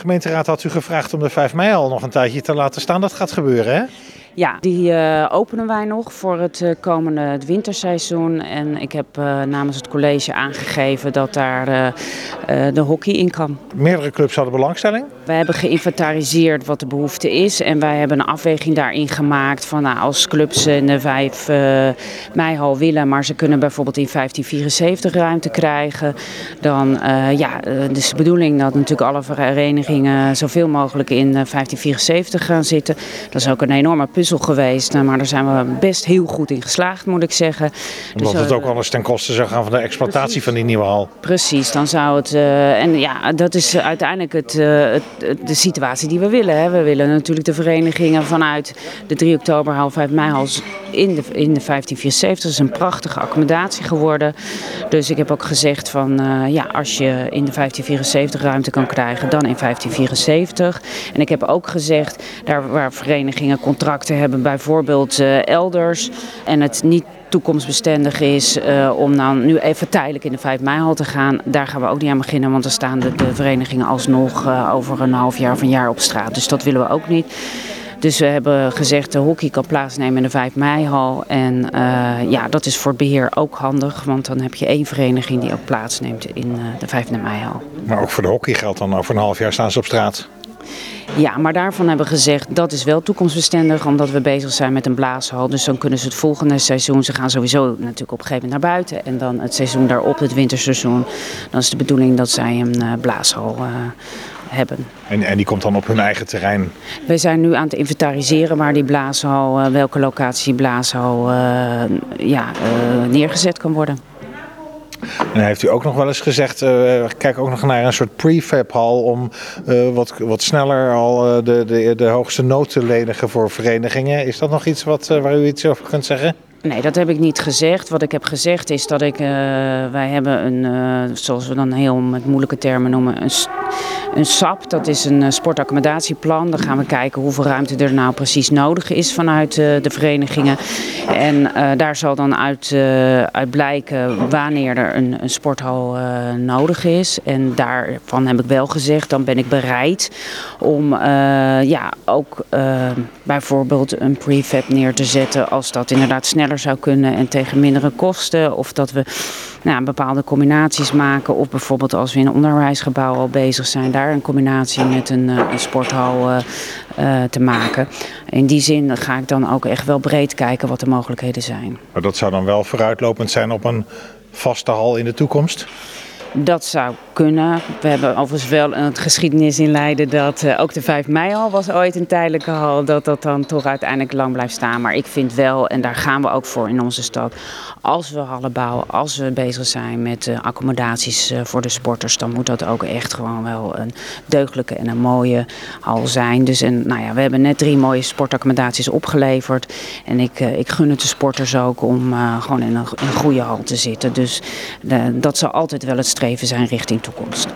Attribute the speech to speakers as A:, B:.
A: gemeenteraad had u gevraagd om de 5 mei al nog een tijdje te laten staan. Dat gaat gebeuren, hè?
B: Ja, die uh, openen wij nog voor het uh, komende het winterseizoen. En ik heb uh, namens het college aangegeven dat daar de hockey in kan.
A: Meerdere clubs hadden belangstelling?
B: We hebben geïnventariseerd wat de behoefte is. En wij hebben een afweging daarin gemaakt van nou, als clubs in de 5 meihal willen, maar ze kunnen bijvoorbeeld in 1574 ruimte krijgen. Dan ja, dus de bedoeling dat natuurlijk alle verenigingen zoveel mogelijk in 1574 gaan zitten. Dat is ook een enorme puzzel geweest, maar daar zijn we best heel goed in geslaagd, moet ik zeggen.
A: Omdat dus, het ook anders ten koste zou gaan van de exploitatie precies, van die nieuwe hal.
B: Precies, dan zou het. Uh, en ja, dat is uiteindelijk het, uh, het, de situatie die we willen. Hè. We willen natuurlijk de verenigingen vanuit de 3 oktober hal, 5 mei hal in de, in de 1574. Dat is een prachtige accommodatie geworden. Dus ik heb ook gezegd van uh, ja, als je in de 1574 ruimte kan krijgen, dan in 1574. En ik heb ook gezegd, daar waar verenigingen contracten hebben, bijvoorbeeld uh, elders. En het niet toekomstbestendig is uh, om nou nu even tijdelijk in de 5 mei te gaan. Daar gaan we ook niet aan beginnen, want dan staan de, de verenigingen alsnog uh, over een half jaar of een jaar op straat. Dus dat willen we ook niet. Dus we hebben gezegd de hockey kan plaatsnemen in de 5 mei-hal. En ja, dat is voor het beheer ook handig, want dan heb je één vereniging die ook plaatsneemt in de 5 mei-hal.
A: Maar ook voor de hockey geldt dan over een half jaar staan ze op straat?
B: Ja, maar daarvan hebben we gezegd dat is wel toekomstbestendig, omdat we bezig zijn met een blaashal. Dus dan kunnen ze het volgende seizoen, ze gaan sowieso natuurlijk op een gegeven moment naar buiten. En dan het seizoen daarop, het winterseizoen, dan is de bedoeling dat zij een uh, blaashal uh, hebben.
A: En, en die komt dan op hun eigen terrein?
B: We zijn nu aan het inventariseren waar die blaashal, uh, welke locatie die blaashal ja, neergezet kan worden.
A: En heeft u ook nog wel eens gezegd, uh, kijk ook nog naar een soort prefab hal om uh, wat, wat sneller al uh, de, de, de hoogste nood te lenigen voor verenigingen. Is dat nog iets wat, waar u iets over kunt zeggen?
B: Nee, dat heb ik niet gezegd. Wat ik heb gezegd is dat ik, wij hebben een, zoals we dan heel met moeilijke termen noemen, een een SAP, dat is een sportaccomodatieplan. Dan gaan we kijken hoeveel ruimte er nou precies nodig is vanuit de verenigingen. En uh, daar zal dan uit, blijken wanneer er een, een sporthal nodig is. En daarvan heb ik wel gezegd, dan ben ik bereid om ja, ook bijvoorbeeld een prefab neer te zetten als dat inderdaad sneller zou kunnen en tegen mindere kosten. Of dat we nou, bepaalde combinaties maken. Of bijvoorbeeld als we in een onderwijsgebouw al bezig zijn, daar een combinatie met een, een sporthal uh, uh, te maken. In die zin ga ik dan ook echt wel breed kijken wat de mogelijkheden zijn.
A: Maar dat zou dan wel vooruitlopend zijn op een vaste hal in de toekomst?
B: Dat zou kunnen. We hebben overigens wel een geschiedenis in Leiden dat uh, ook de 5 mei hal was ooit een tijdelijke hal. Dat dat dan toch uiteindelijk lang blijft staan. Maar ik vind wel, en daar gaan we ook voor in onze stad. Als we hallen bouwen, als we bezig zijn met uh, accommodaties uh, voor de sporters. Dan moet dat ook echt gewoon wel een deugdelijke en een mooie hal zijn. Dus en, nou ja, we hebben net drie mooie sportaccommodaties opgeleverd. En ik, ik gun het de sporters ook om gewoon in een, in een goede hal te zitten. Dus dat zal altijd wel het streven zijn richting toekomst.